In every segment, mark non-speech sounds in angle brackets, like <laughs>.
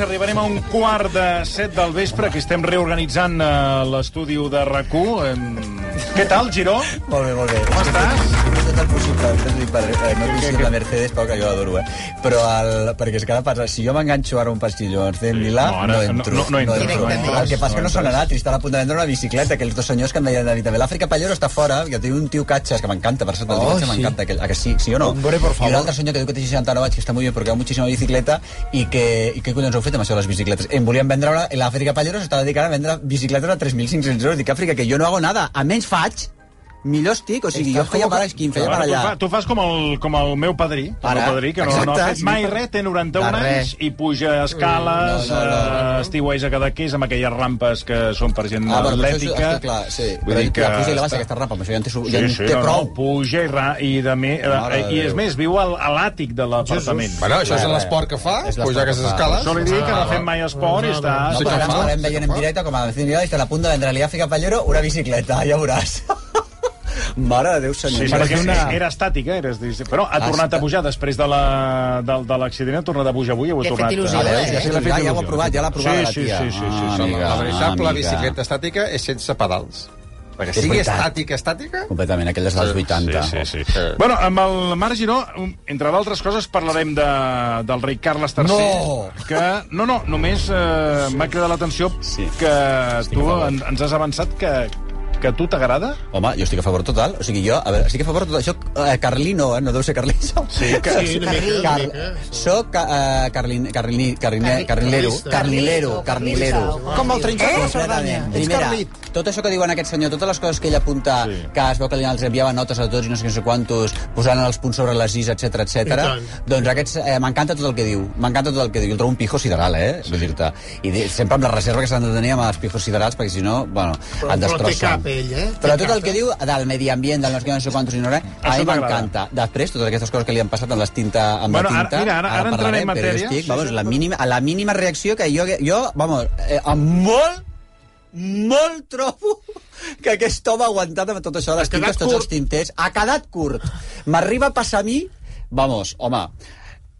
minuts, arribarem a un quart de set del vespre, que estem reorganitzant eh, l'estudi de RAC1. Què tal, Giró? Molt bé, molt bé. Com estàs? He fet el possible, no eh, no la Mercedes, però que jo l'adoro, eh? Però el, perquè és que ara passa, si jo m'enganxo ara un pastilló de Milà, No, no, ara entro. no- no entres, entro. no entres, El que passa que no no són entres. anat, i estan a punt de vendre una bicicleta, aquells dos senyors que em deien a mi també. L'Àfrica Pallero està fora, jo tinc un tio catxes que m'encanta, per cert, el Oh, tio sí. m'encanta, a que sí, sí o no? Hombre, por I favor. un altre senyor que diu que té 69 anys, que està molt bé, perquè ha muchíssima bicicleta, i que, i què collons heu fet amb això de les bicicletes? Em volien vendre i l'Àfrica Pallero s'està dedicant a vendre bicicletes a 3.500 euros. Dic, Àfrica, que jo no hago nada, a menys faig, millor estic, o sigui, jo feia per aquí, em feia per Ara, tu, allà. fa, tu fas com el, com el meu padrí, el Ara, meu padrí que no, no ha exacte, fet sí, mai res, té 91 De res. anys i puja escales, No, no, no, no. eh, estiueja cada qués amb aquelles rampes que són per gent Ah, això atlètica. és que, clar, sí. Vull Però dir que la puja i la baixa, aquesta rampa, amb això ja en té, su- Sí, ja en sí, té no, prou. no, puja i, ra, i, de eh, de i és més, viu al, a l'àtic de l'apartament. Bueno, això és l'esport que fa, pujar que aquestes escales. Això li dic que no fem mai esport i està... No, Sí però ara sí que veient en directe com a Mirada i estan a punt de vendre-li a Àfrica Pallero una bicicleta, ja veuràs. Mare de Déu, senyor. Sí, perquè una... era estàtica, era, però ha Ah, tornat sí. a pujar després de la- de, de l'accident, ha tornat a pujar avui, ho ha tornat... il·lusió, a- eh? Ja, sí, l'ha fet Ja, ja ho ha provat, ja l'ha provat sí, la sí, tia. sí, sí, sí, Ah, sí. amiga. La veritable amiga. bicicleta estàtica és sense pedals. Perquè sigui estàtica, estàtica... Completament, aquelles dels 80. Sí, sí, sí. Bueno, amb el Marc Giró, entre d'altres coses, parlarem de, del rei Carles III. No! Que, no, no, només eh, m'ha cridat l'atenció Sí. que tu en, ens has avançat que, que a tu t'agrada. Home, jo estic a favor total. O sigui, jo, a veure, estic a favor total. Això, eh, Carlí no, eh? No deu ser Carlí, això. Sí, <laughs> que... Sí, una mica, Car soc uh, carlin, carlini, carline, carnilero, carnilero, carnilero. Com el trinxat de la. Cerdanya. Ets Carlit. tot això que diuen aquest senyor, totes les coses que ell apunta, Sí. que es veu que li els enviava notes a tots i no sé, no sé quantos, posant els punts sobre les is, etc etc. Doncs aquests, eh, m'encanta tot el que diu, m'encanta tot el que diu. El trobo un pijo sideral, eh? Sí. Vull dir-te. I de, sempre amb la reserva que s'han de tenir amb els pijos siderals, perquè si no, bueno, Però- et però té destrossen. cap, ell, eh? Però tot el que diu del medi ambient, del no sé què, no sé quantos i no res, a mi m'encanta. Després, totes aquestes coses que li han passat amb les tinta, amb Bueno, la ara- tinta, mira, ara- ara entrarem en parlarem, però matèria. estic, vamos, sí. la mínima, a la mínima reacció que jo, jo vamos, eh, amb molt, molt trobo que aquest home ha aguantat amb tot això de les tintes, tots els tinters, ha quedat curt. M'arriba a passar a mi, vamos, home,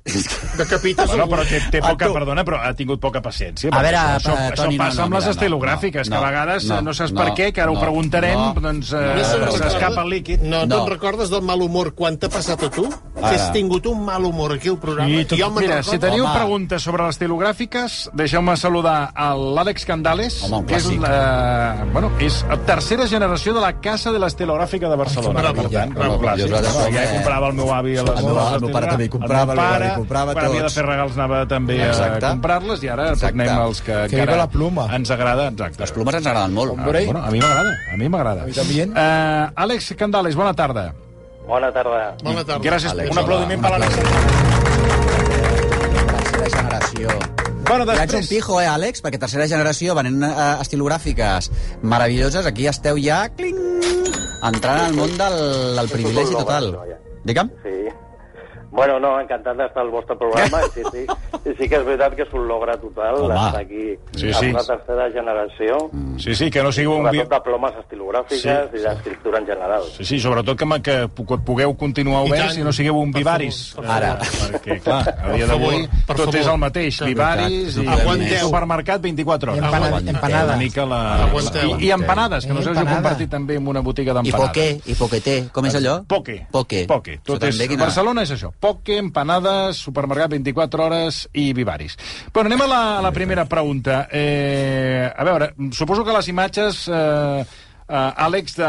Decapites Bueno, però té, té poca, tu. perdona, però ha tingut poca paciència. A veure, això, eh, això Toni, no, passa no, amb les mira, no, estilogràfiques, no, que a vegades no, no, saps no, per què, que ara ho no, preguntarem, no, doncs No eh, se'n s'escapa recorda- el líquid. No, No. te'n recordes del mal humor quan t'ha passat a tu? Que Ara. has tingut un mal humor aquí al programa? I tot, jo mira, si teniu Home. preguntes sobre les estilogràfiques, deixeu-me saludar a l'Àlex Candales, Home, que és, la, bueno, és la tercera generació de la Casa de l'Estilogràfica de Barcelona. Ai, que per meravella. Jo eh? comprava el meu avi a les El meu- pare també comprava, el meu el pare, comprava quan havia de tots. fer regals anava també Exacte. a comprar-les i ara Exacte. tornem als que, Que viva la pluma. ens agrada. Exacte. les plomes ens agraden molt. Ah, bueno, a mi m'agrada, a mi m'agrada. A mi també. Uh, Àlex Candales, bona tarda. Bona tarda. Bona tarda. Gràcies. Àlex, un aplaudiment per l'Àlex. Tercera generació. Bueno, Ja ets un després... pijo, eh, Àlex? Perquè tercera generació, venent eh, estilogràfiques meravelloses, aquí esteu ja, cling, entrant al món del, del privilegi total. Digue'm? Sí. Bueno, no, encantat d'estar al vostre programa. <laughs> Sí, sí. I sí que és veritat que és un logre total Home. estar aquí Sí, amb sí. una tercera generació, Sí, sí, que no sigueu un... sobretot de plomes estilogràfiques Sí, i d'escriptura en general. Sí, sí, sobretot que, que pu- pugueu continuar I oberts tant. i no sigueu un vivaris. per Ara. Perquè, clar, a dia Per d'avui tot favor. és el mateix. Sí, Vivaris i. Aguanteu. supermercat 24 hores. Empana- Aguanteu empanades. Una mica la... Aguanteu. I, I empanades, que no sé si heu Empanada. compartit també en una botiga I d'empanades. poqué, i poqueté. Com és allò? Poque. Poque. Poque. Tot és, Barcelona és això. Poque, empanades, supermercat 24 hores i vivaris. Bueno, anem a la, a la primera pregunta. Eh, a veure, suposo que les imatges... Eh, Uh, Àlex, de,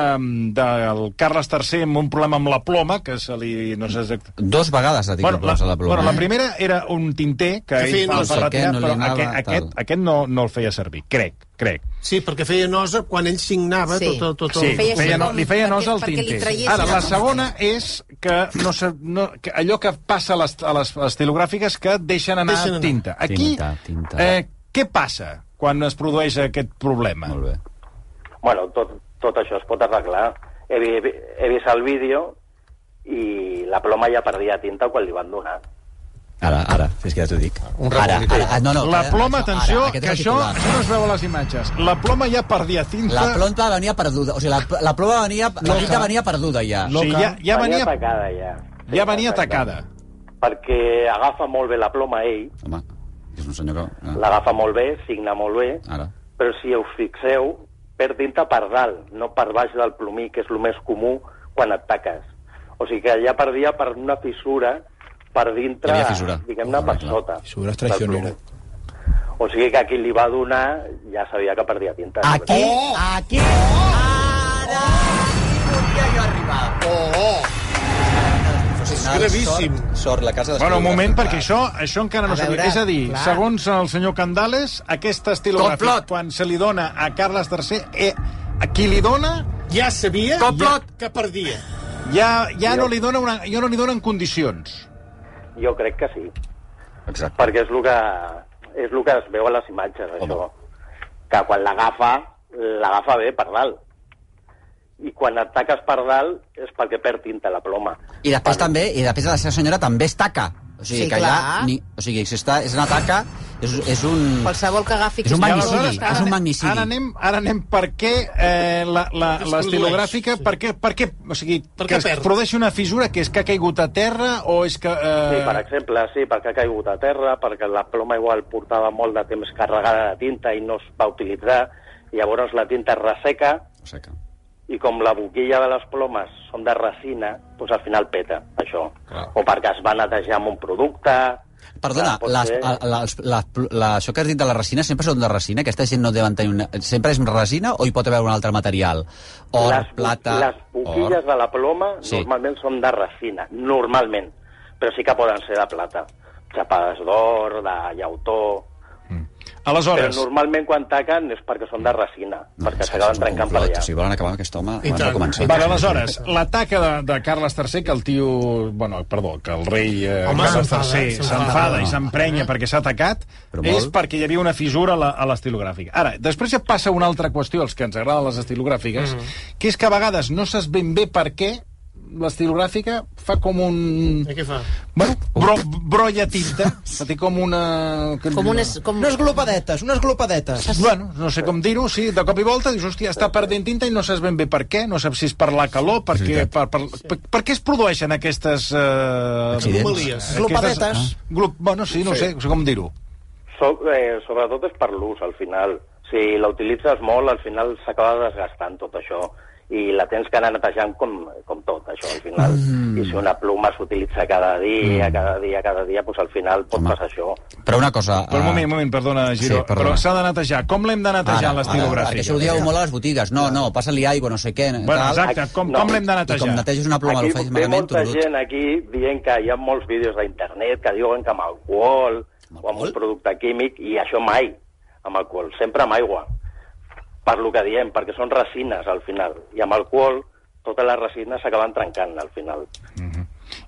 del Carles III amb un problema amb la ploma, que se li... No sé exacte... Dos vegades ha dit Bueno, la, la ploma. bueno, la primera era un tinter que, ell fa, nosa. fa retirar, Aquest no però anava, aquest, aquest, aquest no, no el feia servir, crec, crec. Sí, perquè feia nosa quan ell signava Sí. tot, tot, tot Sí, el... feia feia, no, li feia perquè- nosa al li tinter. Ara, la la segona és que, no sé, no, que allò que passa a les, a les estilogràfiques que deixen anar Deixen anar. tinta. Aquí, Tinta, tinta. Eh, què passa quan es produeix aquest problema? Molt bé. Bueno, tot, tot això es pot arreglar. He, vi- he vist el vídeo i la ploma ja perdia tinta quan li van donar. Ara, ara, és que ja t'ho dic. Un ara, ara, ah, no, no, La ploma, atenció, ara, que això, això no es veu a les imatges. La ploma ja perdia tinta. La ploma venia perduda, o sigui, la, la ploma venia, la tinta venia perduda ja. o sigui, ja, ja venia, atacada, ja. ja venia atacada. Perquè agafa molt bé la ploma ell, Home, és un senyor que... Ah, l'agafa molt bé, signa molt bé, ara. però si us fixeu, perd tinta per dalt, no per baix del plomí, que és el més comú quan et taques. O sigui que ja perdia per una fissura per dintre, diguem-ne, per Correcte. sota. Fissura traicionera. O sigui que a qui li va donar ja sabia que perdia tinta. Aquí, Oh! aquí, ara volia jo arribar. Oh, oh! Gravíssim. Sort, sort la casa Bueno, un moment, perquè això, això encara no A s'ha dit. veure, És a dir, clar. segons el senyor Candales, aquest estilogràfic, quan se li dona a Carles III, eh, a qui li dona Ja sabia Complot. que perdia. ja, ja no li dona una, ja no li dona en condicions. Jo crec que sí, Exacte. perquè és el que, és el que es veu a les imatges, això. Que quan l'agafa, l'agafa bé per dalt. I quan et taques per dalt és perquè perd tinta la ploma. I després també, i després la seva senyora també es taca. O sigui, Sí, que clar. ja... Ni, o sigui, si està, és una taca, és, és un... Qualsevol que agafi... És un magnicidi, aleshores, és ara un magnicidi. Ara anem, ara anem per què eh, la- la- Es l'estilogràfica, produeix, per què, per què, o sigui, Per que què es perd? produeixi una fissura que és que ha caigut a terra o és que... Eh... Sí, per exemple, sí, perquè ha caigut a terra, perquè la ploma igual portava molt de temps carregada de tinta i no es va utilitzar, i llavors la tinta es resseca, Seca. I com la boquilla de les plomes són de resina, doncs al final peta, això. Clar. O perquè es va netejar amb un producte... Perdona, Clar, les, ser. la, la, la, això que has dit de la resina sempre són de resina? Aquesta gent no deuen tenir una... Sempre és resina o hi pot haver un altre material? Or, les, plata... Les boquilles or... de la ploma Sí. normalment són de resina, normalment, però sí que poden ser de plata. Xapades d'or, de llautó... Però Aleshores, normalment quan taquen és perquè són de resina, perquè s'acaben trencant per allà. Si volen acabar amb aquest home, I abans de tant. començar. Vale, aleshores, l'ataca de, de Carles III, que el tio... Bueno, perdó, que el rei eh, Home, Carles III s'enfada. s'enfada i s'emprenya perquè s'ha atacat, Però és molt. perquè hi havia una fissura a la- a l'estilogràfica. Ara, després ja passa una altra qüestió, als que ens agraden les estilogràfiques, que és que a vegades no saps ben bé per què l'estilogràfica fa com un... I què fa? Bueno, bro, brolla tinta, fa <laughs> té com una... Com unes... Com... Unes glopadetes, unes glopadetes. Bueno, no sé com dir-ho, sí, de cop i volta dius, hòstia, està perdent tinta i no saps ben bé per què, no saps si és per la calor, per, què, per, per, per, per què es produeixen aquestes... Uh, Accidents. Glopadetes. Glup, bueno, sí, no sé, no sé com dir-ho. So, eh, sobretot és per l'ús, al final. Si la utilitzes molt, al final s'acaba desgastant tot això i la tens que anar netejant com, com tot, això, al final. Mm. I si una pluma s'utilitza cada dia, mm. cada dia, cada dia, doncs al final pot Home. passar això. Però una cosa... Però un eh, moment, un moment, perdona, Giro, Sí, perdona. però s'ha de netejar. Com l'hem de netejar, l'estilogràfic? perquè això ho dieu molt a les botigues. No, no, passa-li aigua, no sé què... Bueno, tal. exacte, com, No. com l'hem de I com netejar? neteges una ploma, aquí ho ve malament, molta tot gent aquí dient que hi ha molts vídeos d'internet que diuen que amb alcohol Amb o amb alcohol? un producte químic, i això mai, amb alcohol, sempre amb aigua. Per lo que diem, perquè són resines al final, i amb alcohol totes les resines s'acaben trencant al final.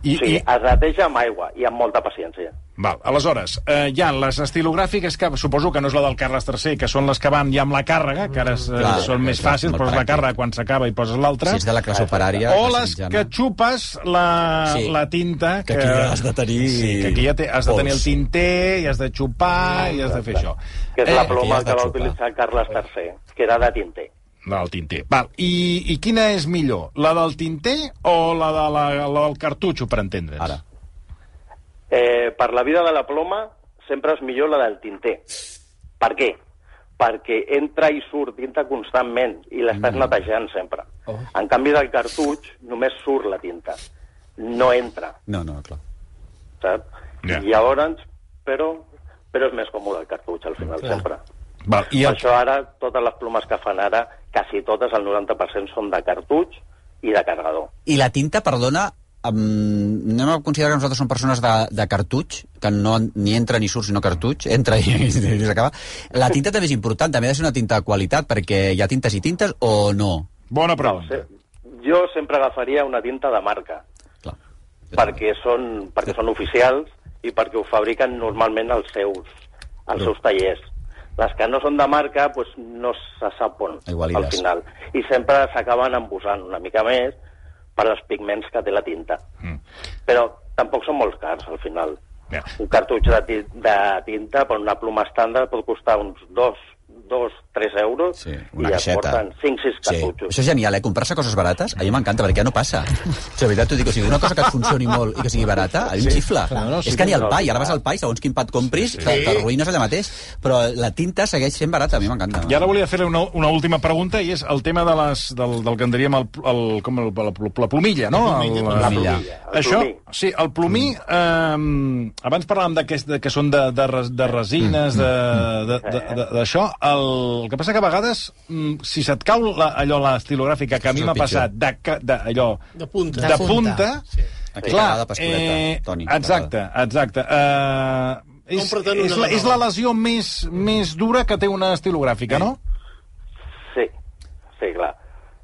I, sigui, i, es neteja amb aigua i amb molta paciència. val, aleshores, eh, hi ha les estilogràfiques que suposo que no és la del Carles III, que són les que van ja amb la càrrega, que ara eh, Clar, són més clar, fàcils, poses la càrrega quan s'acaba i poses l'altra. Si ets de la classe operària... o les mitjana. que xupes la, Sí. la tinta Que aquí has de tenir sí, que aquí ja te, has de tenir el tinter i has de xupar i has de fer això Que és Eh, la ploma que va utilitzar Carles III, que era de tinter. Del tinter Val. I, i quina és millor la del tinter o la, de la, la del cartutxo per entendre's Ara. Eh, per la vida de la ploma sempre és millor la del tinter. Per què? Perquè entra i surt tinta constantment i l'estàs mm. netejant sempre. Oh. En canvi del cartutx només surt la tinta, no entra, No, no, clar. saps? Ja. I llavors, però, però és més còmode el cartutx al final, Clar. sempre. Val. I Per el, això ara totes les plomes que fan ara, quasi totes, el 90% són de cartutx i de carregador. I la tinta, perdona, um, anem a considerar que nosaltres som persones de, de cartutx, que no ni entra ni surt, sinó cartutx, entra i, <laughs> i s'acaba. La tinta també és important, també ha de ser una tinta de qualitat, perquè hi ha tintes i tintes o no? bona No, pregunta sé, jo sempre agafaria una tinta de marca, Clar. perquè són, perquè són oficials i perquè ho fabriquen normalment els seus, els seus tallers. Les que no són de marca pues, no se sap on, Igualides. al final. I sempre s'acaben embusant una mica més per als pigments que té la tinta. Mm. Però tampoc són molt cars, al final. Ja. Un cartutx de, de tinta per una ploma estàndard pot costar uns dos, 2, 3 euros Sí, i una ja caixeta. porten 5, 6 Sí. cartutxos. Això és genial, eh? Comprar-se coses barates, a mi m'encanta, perquè ja no passa. O sigui, de veritat t'ho dic, o sigui, una cosa que et funcioni molt i que sigui barata, a mi em xifla. clar, no, sí, és que ni el no, pa, sí, i ara vas al pa i segons quin pa et compris, te- t'arruïnes allà mateix. Però la tinta segueix sent barata, a mi m'encanta. I ara volia fer una, una última pregunta, i és el tema de les, del, del que en diríem el, el, com el, la, la plomilla, no? La plomilla, El, La plomilla. El Això, sí, el plomí, eh, abans parlàvem de que, de que són de, de, de resines, de- de- de- de- d'això. El, el que passa que a vegades, mm, si se't cau la, allò, l'estilogràfica, que a mi m'ha passat, de, de, allò, De punta. de, De punta, punta. Aquí clar, pastoreta, Toni, exacte, exacte. Uh, és, una és, la, és la lesió més, més dura que té una estilogràfica, no? Sí, sí, clar.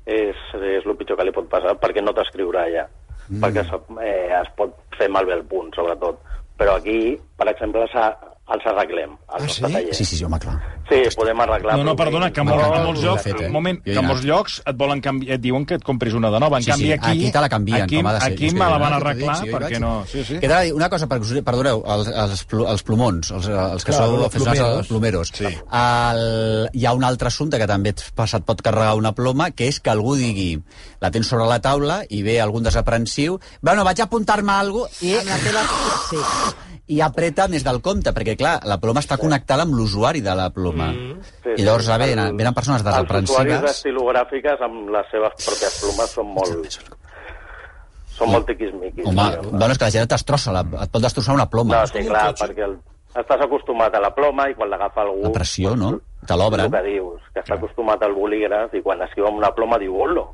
És, és el pitjor que li pot passar perquè no t'escriurà ja. Mm. Perquè es, eh, es pot fer malbé el punt, sobretot. Però aquí, per exemple, s'ha- els arreglem. Els Ah, sí? taller. Sí, sí, sí, home, clar. Sí, podem arreglar... No, no, perdona, que a, mol, M'encanta, a molts llocs, fet, eh? moment, que molts llocs et volen canviar, et diuen que et compris una de nova. En Sí, canvi, sí, aquí... aquí te la canvien, aquí, com ha de ser. Aquí me la van dic, arreglar, sí, perquè no... Sí, sí. Que una cosa, perquè us, perdoneu, els, els, els plomons, els, els que Clar, sou els aficionats plomeros. als plomeros. Sí. El, hi ha un altre assumpte que també et, pot carregar una ploma, que és que algú digui, la tens sobre la taula i ve algun desaprensiu, bueno, vaig a apuntar-me a alguna cosa, i, Amb la teva... Sí. I apreta més del compte, perquè, clar, la ploma està connectada amb l'usuari de la ploma. Mm. Sí, I llavors sí, venen, venen persones Els usuaris desaprensives... d'estilogràfiques amb les seves pròpies plomes són molt... Són molt tiquismiquis. Home, tio. bueno, és que la gent et destrossa, la, et pot destrossar una ploma. No, sí, clar, perquè el, estàs acostumat a la ploma i quan l'agafa algú... La pressió, no? Te l'obren. El que dius, que està acostumat al bolígraf i quan escriu amb una ploma diu «Olo».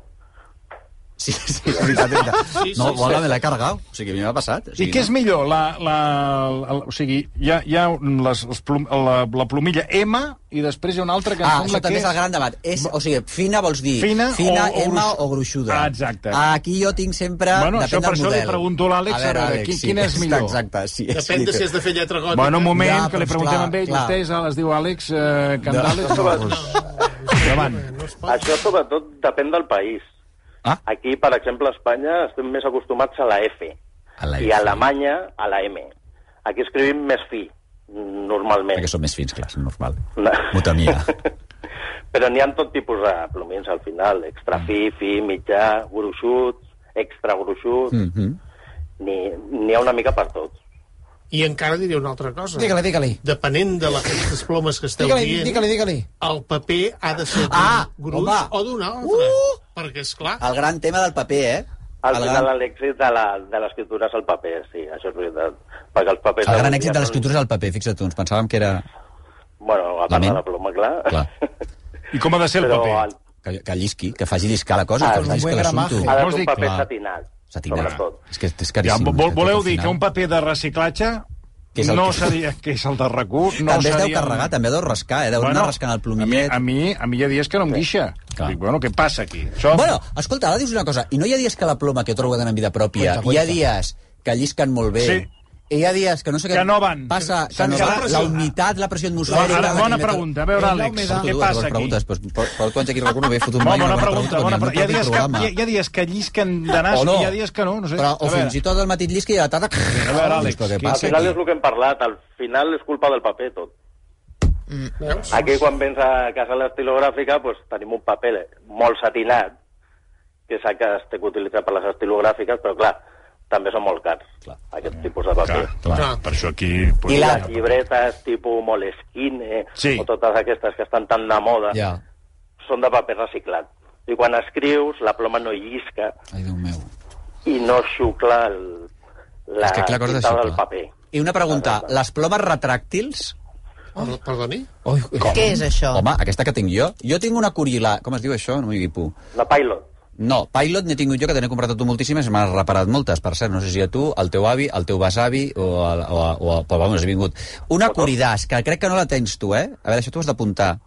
Sí, sí, és veritat, és veritat. Sí, sí, no, sí. bona, me l'he carregat. O sigui, a mi m'ha passat. O I sigui, què és millor? La, la, la, o sigui, hi ha, hi ha les, les plom, la, la plomilla M i després hi ha una altra que Ah, sembla això també que és el gran debat. És, o sigui, fina vols dir Fina fina o- o M o gruixuda. Ah, exacte. Aquí jo tinc sempre... Bueno, això per del això li pregunto a l'Àlex, a veure, qui- quin és millor? <laughs> Exacte, sí. Depèn de si has de fer lletra gòtica. Bueno, un moment, Ja, que li preguntem a ell. clar. Vostè és, es diu Àlex eh, Candales? No. No, doncs, endavant. No es pot. Això sobretot depèn del país. Ah. Aquí, per exemple, a Espanya estem més acostumats a la F. A la I a Alemanya a la M. Aquí escrivim més fi, normalment. Perquè són més fins, clar, és normal. No. Mutamia. <laughs> Però n'hi ha tot tipus de plomins al final. Extra fi, fi, mitjà, gruixut, extra gruixut... Mm -hmm. N'hi ha una mica per tot. I encara diré una altra cosa. Digue-li, digue-li. Depenent de les plomes que esteu Digue-li, dient, digue-li, digue-li. el paper ha de ser d'un Ah, gruix home. o d'un altre. Uh! Perquè, és clar, El gran tema del paper, eh? Al el final gran, l'èxit de la- de l'escriptura és el paper, sí, això és veritat. Perquè els papers... el gran èxit de l'escriptura és el paper, fixa't tu, ens pensàvem que era... Bueno, a part ment. de la ploma, clar. Clar. <laughs> I com ha de ser el Però paper? el- Que, que llisqui, que faci lliscar la cosa, Ah, que lliscar gramaje. l'assumpte. ha de ser un paper clar. satinat, Satinat. sobretot. És que és Ja, caríssim. vol, aquest voleu dir final. que un paper de reciclatge Que és el no que- seria, <laughs> que és el de rac no també es deu carregar, també deu rascar, eh? Deu anar rascant el plomillet. A mi, a mi, a mi hi ha dies que no em guixa. Clar. Dic, bueno, què passa aquí? Això... Bueno, escolta, ara dius una cosa, i no hi ha dies que la ploma, que trobo tenen vida pròpia, Cuenta, hi ha cuenta. dies que llisquen molt bé, Sí. I hi ha dies que no sé què... Que no van. Passa, que no va, la humitat, la pressió Ara, atmosfèrica... la bona pregunta. A veure, Àlex, què passa aquí? preguntes, pues, per, per tu anys aquí RAC1 m'he fotut No, mai bona una pregunta, bona pregunta. Hi ha, dies que, hi, ha, dies que llisquen de nas no. i hi ha dies que no, no sé. Però, o fins i tot el matí llisqui i a la tarda... A veure, Àlex, Però què qui- Al passa final és el que hem parlat, al final és culpa del paper tot. veus? Aquí quan vens a casa l'estilogràfica pues, tenim un paper molt satinat, que és el que es té que utilitzar per les estilogràfiques, però clar, també són molt cars, Clar. aquest tipus de paper. Clar, clar, Clar. per això aquí... Pues, I Les llibretes tipus Moleskine Sí. o totes aquestes que estan tan de moda Ja. són de paper reciclat. I quan escrius, la ploma no llisca Ai, Déu meu. i no xucla el, la que clar, cosa tinta del paper. I una pregunta, les plomes retràctils Per- Perdoni? Ui, Què és això? Home, aquesta que tinc jo. Jo tinc una Curila... Com es diu això? No m'ho digui pu. La Pilot. No, Pilot n'he tingut jo, que te n'he comprat a tu moltíssimes, i m'has reparat moltes, per cert. No sé si a tu, al teu avi, al teu besavi, o, a, o, a, o a, però vamos, he vingut. Una Curidàs, que crec que no la tens tu, eh? A veure, això t'ho has d'apuntar.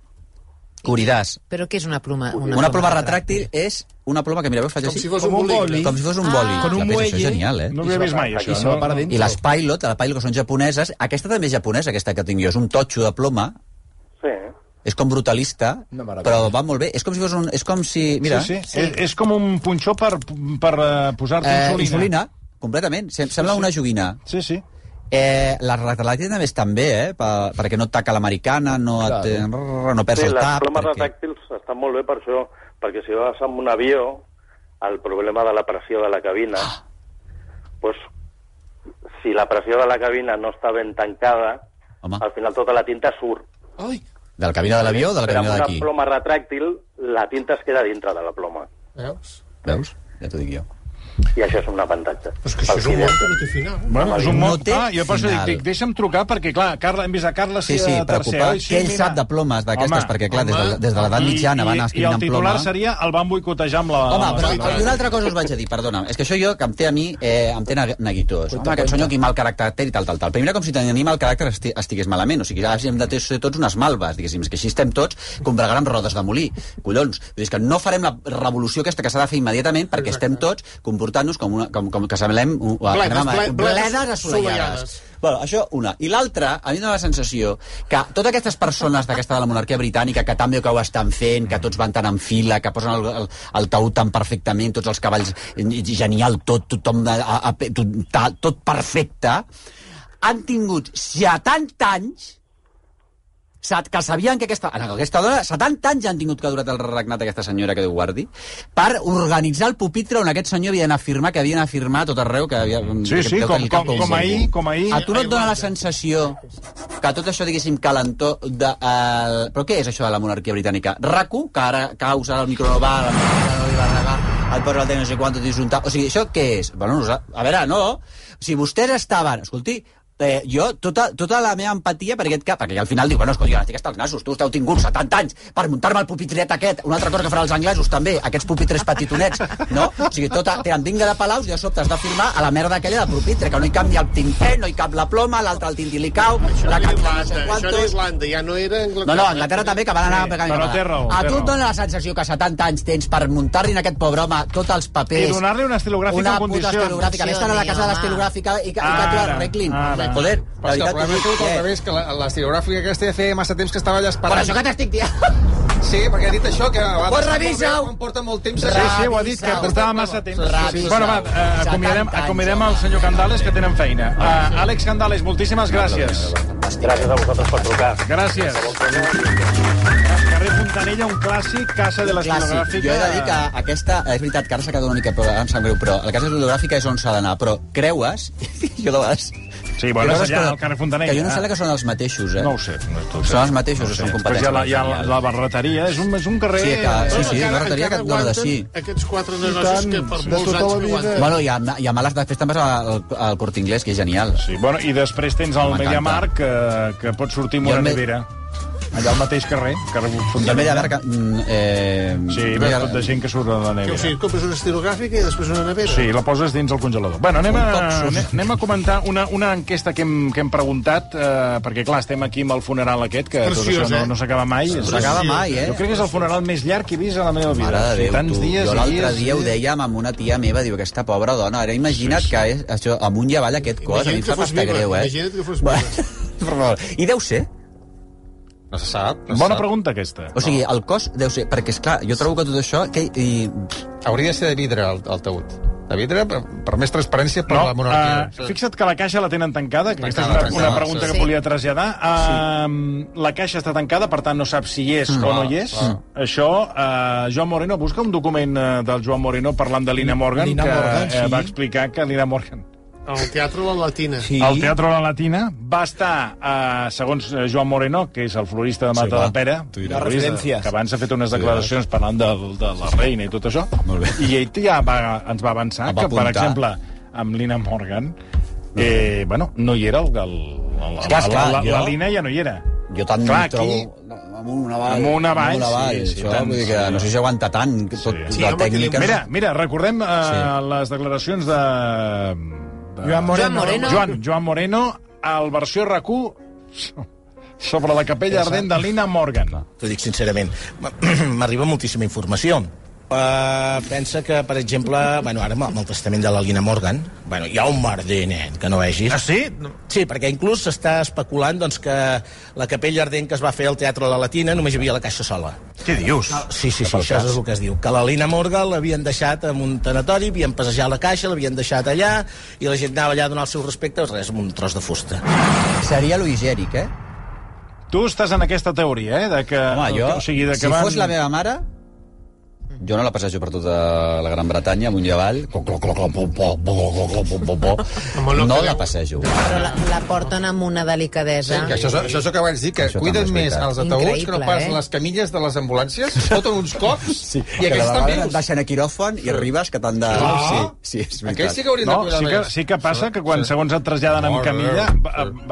Curidàs. Però què és una ploma? Una ploma retràctil és una ploma que, mireu, faig Com així. si fos Com un boli. Com si fos un Ah. boli. Con un ves, Això és genial, eh? No havia vist mai, això. se No? dentro. I les Pilot, la Pilot que són japoneses, aquesta també és japonesa, aquesta que tinc jo, és un totxo de ploma, Sí. És com brutalista, però va molt bé. És com si fos un... És com si... Mira, Sí, sí. És, és com un punxó per, per uh, posar-te eh, insulina. insulina, completament. Sem sembla una joguina. Sí, sí. Eh, la retràctil també estan bé, eh? Per, perquè no et taca l'americana, no, et, no perds Sí, el les tap. plomes perquè... retàctils estan molt bé per això, perquè si vas amb un avió, el problema de la pressió de la cabina, Ah. pues, si la pressió de la cabina no està ben tancada, Home. al final tota la tinta surt. Ai, De la cabina de l'avió o de la Però amb cabina una d'aquí? ploma retràctil, la tinta es queda dintre de la ploma. veus? Veus? Ja t'ho dic jo. I això és un avantatge. Però és que això és un món que no té final. Bueno, és un No molt... té ah, jo per això dic, dic, deixa'm trucar, perquè, clar, Carla, hem vist a Carla Sí, sí, tercer. preocupat. Oi, que ell sap de plomes d'aquestes, perquè, clar, des de, home. des de l'edat I- mitjana van i, I escrivint el en titular ploma. seria el van boicotejar amb la... Home, amb però la- i una altra cosa us vaig a dir, perdona, és que això jo, que em té a mi, eh, em té neg- neguitós. Home, aquest senyor, quin mal caràcter té i tal, tal, tal. Primera, com si tenir mal caràcter esti estigués malament. O sigui, ara hem de ser tots unes malves, diguéssim. És que així estem tots combregant amb rodes de molí. Collons. Vull dir, és que no farem la revolució aquesta que s'ha de fer immediatament perquè estem tots comportant-nos com, una, com, com que semblem... Uh, Bledes, bledes bledes assolellades. Bueno, això, una. I l'altra, a mi em la sensació que totes aquestes persones d'aquesta de la monarquia britànica, que tan bé que ho estan fent, que tots van tan en fila, que posen el, el, el taüt tan perfectament, tots els cavalls, eh, genial, tot, tothom, de, a, a, tot, tot perfecte, han tingut 70 anys que sabien que aquesta, aquesta dona, 70 anys han tingut que ha durat el regnat aquesta senyora que Déu guardi, per organitzar el pupitre on aquest senyor havia d'anar a firmar, que havia d'anar a firmar tot arreu, que havia... Sí, sí, com, com, com com ahir, com ahir... a tu no et dona la sensació que tot això, diguéssim, calentó de... Uh, però què és això de la monarquia britànica? RACU, que ara causa el micronovar, no li va regar, et posa el tècnic no sé quant, disjuntar... O sigui, això què és? Bueno, a veure, no. Si vostès estaven... Escolti, eh, jo, tota, tota la meva empatia per aquest cap, perquè al final diu, bueno, escolti, jo estic els nassos, tu esteu tingut 70 anys per muntar-me el pupitret aquest, una altra cosa que faran els anglesos també, aquests pupitres petitonets, no? O sigui, tota, tenen vinga de palaus i de sobte has de firmar a la merda aquella del pupitre, que no hi cap ni el tinter, no hi cap la ploma, l'altre el tinti li cau, Això la cap no sé Irlanda, això era quantos... Irlanda, ja no era Anglaterra. No, no, Anglaterra també, que van anar Sí, pegant però té raó, A tu et dona la sensació que 70 anys tens per muntar-li en aquest pobre home tots els papers. I donar-li una estilogràfica una en puta condicions. estilogràfica. Vés a la casa de l'estilogràfica i que, i que t'ho arreglin. ara. Joder, Però és que el problema és que eh, al revés, que la- l'estilogràfica aquesta ja feia massa temps que estava allà Per esperant. això que t'estic dient. Sí, perquè ha dit això, que a vegades... Pues revisa-ho. Porta molt temps. Sí, sí, ho ha dit, que portava massa temps. Revisa-ho. Bueno, va, eh, acomiadem, 70 anys, acomiadem el senyor Candales, que tenen feina. Uh, Àlex Candales, moltíssimes gràcies. Gràcies a vosaltres per trucar. Gràcies. Fontanella, un clàssic, Casa de l'Estilogràfica. Jo he de dir que aquesta... És veritat que ara s'ha quedat una mica... Però, em sap greu, però la casa estilogràfica és on s'ha d'anar. Però creues... <laughs> jo de vegades... Sí, bueno, és allà que- al carrer Fontanella. Que jo no sé que són els mateixos, eh? No ho sé. No, sé. Són els mateixos, No sé. són Després hi ha la, hi ha la, competents. la barreteria, és un, és un carrer... Sí, que- sí, sí, encara- barreteria que d'ordre, sí. aguanten Aquests quatre negocis tant, que per de molts tota la anys aguanten. Bueno, hi ha, hi ha males després també al, al Corte Inglés, que és genial. Sí, bueno, i després tens el. Mediamarkt, que, que pot sortir amb una nevera. Allà al mateix carrer, carrer Fontanella. veig a mm, Eh, Sí, veus tot de gent que surt de la Que, o nevera. sigui, compres una estilogràfica i després una nevera. Sí, la poses dins el congelador. Bueno, anem a, anem, a comentar una, una enquesta que hem, que hem preguntat, eh, perquè, clar, estem aquí amb el funeral aquest, que tot Preciós, això no, eh? no s'acaba mai. no s'acaba mai, eh? Jo crec que és el funeral més llarg que he vist a la meva vida. Mare de Déu, tants tu. dies jo i l'altre dia ho i dèiem amb una tia meva, diu, aquesta pobra dona, ara imagina't que és això, amunt i avall aquest cos, a mi em que fa pasta viva, greu, eh? imagina't que fos Bueno, <laughs> per favor. I deu ser? No se sap. No se Bona sap. pregunta, aquesta. O sigui, el cos deu ser... Perquè, és clar, jo trobo que tot això... Que, i, Hauria de ser de vidre, el, el taüt. De vidre, per, per més transparència per la monarquia. uh, fixa't que la caixa la tenen tancada, que aquesta és Tancada, una, una tancada, pregunta sí. que Sí. volia traslladar. Uh, La caixa està tancada, per tant no saps si hi és Mm. o no hi és. Això, uh, Joan Moreno, busca un document uh, del Joan Moreno parlant de Lina Morgan, Lina que Morgan, sí. va explicar que Lina Morgan Al Teatre La Latina. Sí. al Teatre La Latina va estar, eh, segons eh, Joan Moreno, que és el florista de Mata clar. de Pere, Tu diràs. Les referències. que abans ha fet unes declaracions parlant de, de la reina i tot això, Molt bé. i ell ja va, ens va avançar Em va que, per apuntar. exemple, amb Lina Morgan, eh, bueno, no hi era el... el, el esclar, la, la, jo- la Lina ja no hi era. jo tant Clar, trobo... aquí- Amunt, avall. Amunt, avall, amunt, avall. sí, sí, això, tant, vull dir que sí. no sé si aguanta tant, tot, Sí. la Sí, tècnica... Mira, mira, recordem eh, Sí. les declaracions de... de Joan Moreno. Joan Moreno. Joan, Joan Moreno, al versió RAC1 sobre la capella ardent de Lina Morgan. T'ho dic sincerament. <clears throat> M'arriba moltíssima informació. Uh, pensa que, per exemple, bueno, ara amb el testament de la Lina Morgan, bueno, hi ha un merder, nen, que no vegis. Ah, sí? No. Sí, perquè inclús s'està especulant doncs, que la capella ardent que es va fer al Teatre de la Latina només hi havia la caixa sola. Què dius? Sí, sí, sí, això és el que es diu. Que la Lina Morgan l'havien deixat en un tanatori, havien passejat la caixa, l'havien deixat allà, i la gent anava allà a donar el seu respecte, res, amb un tros de fusta. Seria Louis Gèric, eh? Tu estàs en aquesta teoria, eh? De que, Home, jo, o sigui, de que si van... fos la meva mare, jo no la passejo per tota la Gran Bretanya, amunt i avall. No la eh? passejo. Però la, la porten amb una delicadesa. Sí, que això, això és el que vaig dir, que cuiden més els ataúds que no pas eh? les camilles de les ambulàncies. <laughs> Foten uns cops sí, i aquests estan vius. Deixen a quiròfan i arribes que t'han de... Ah. Sí, sí, és veritat. Aquells sí que haurien no, de sí que, més. Sí que passa que quan sí. segons et traslladen amb camilla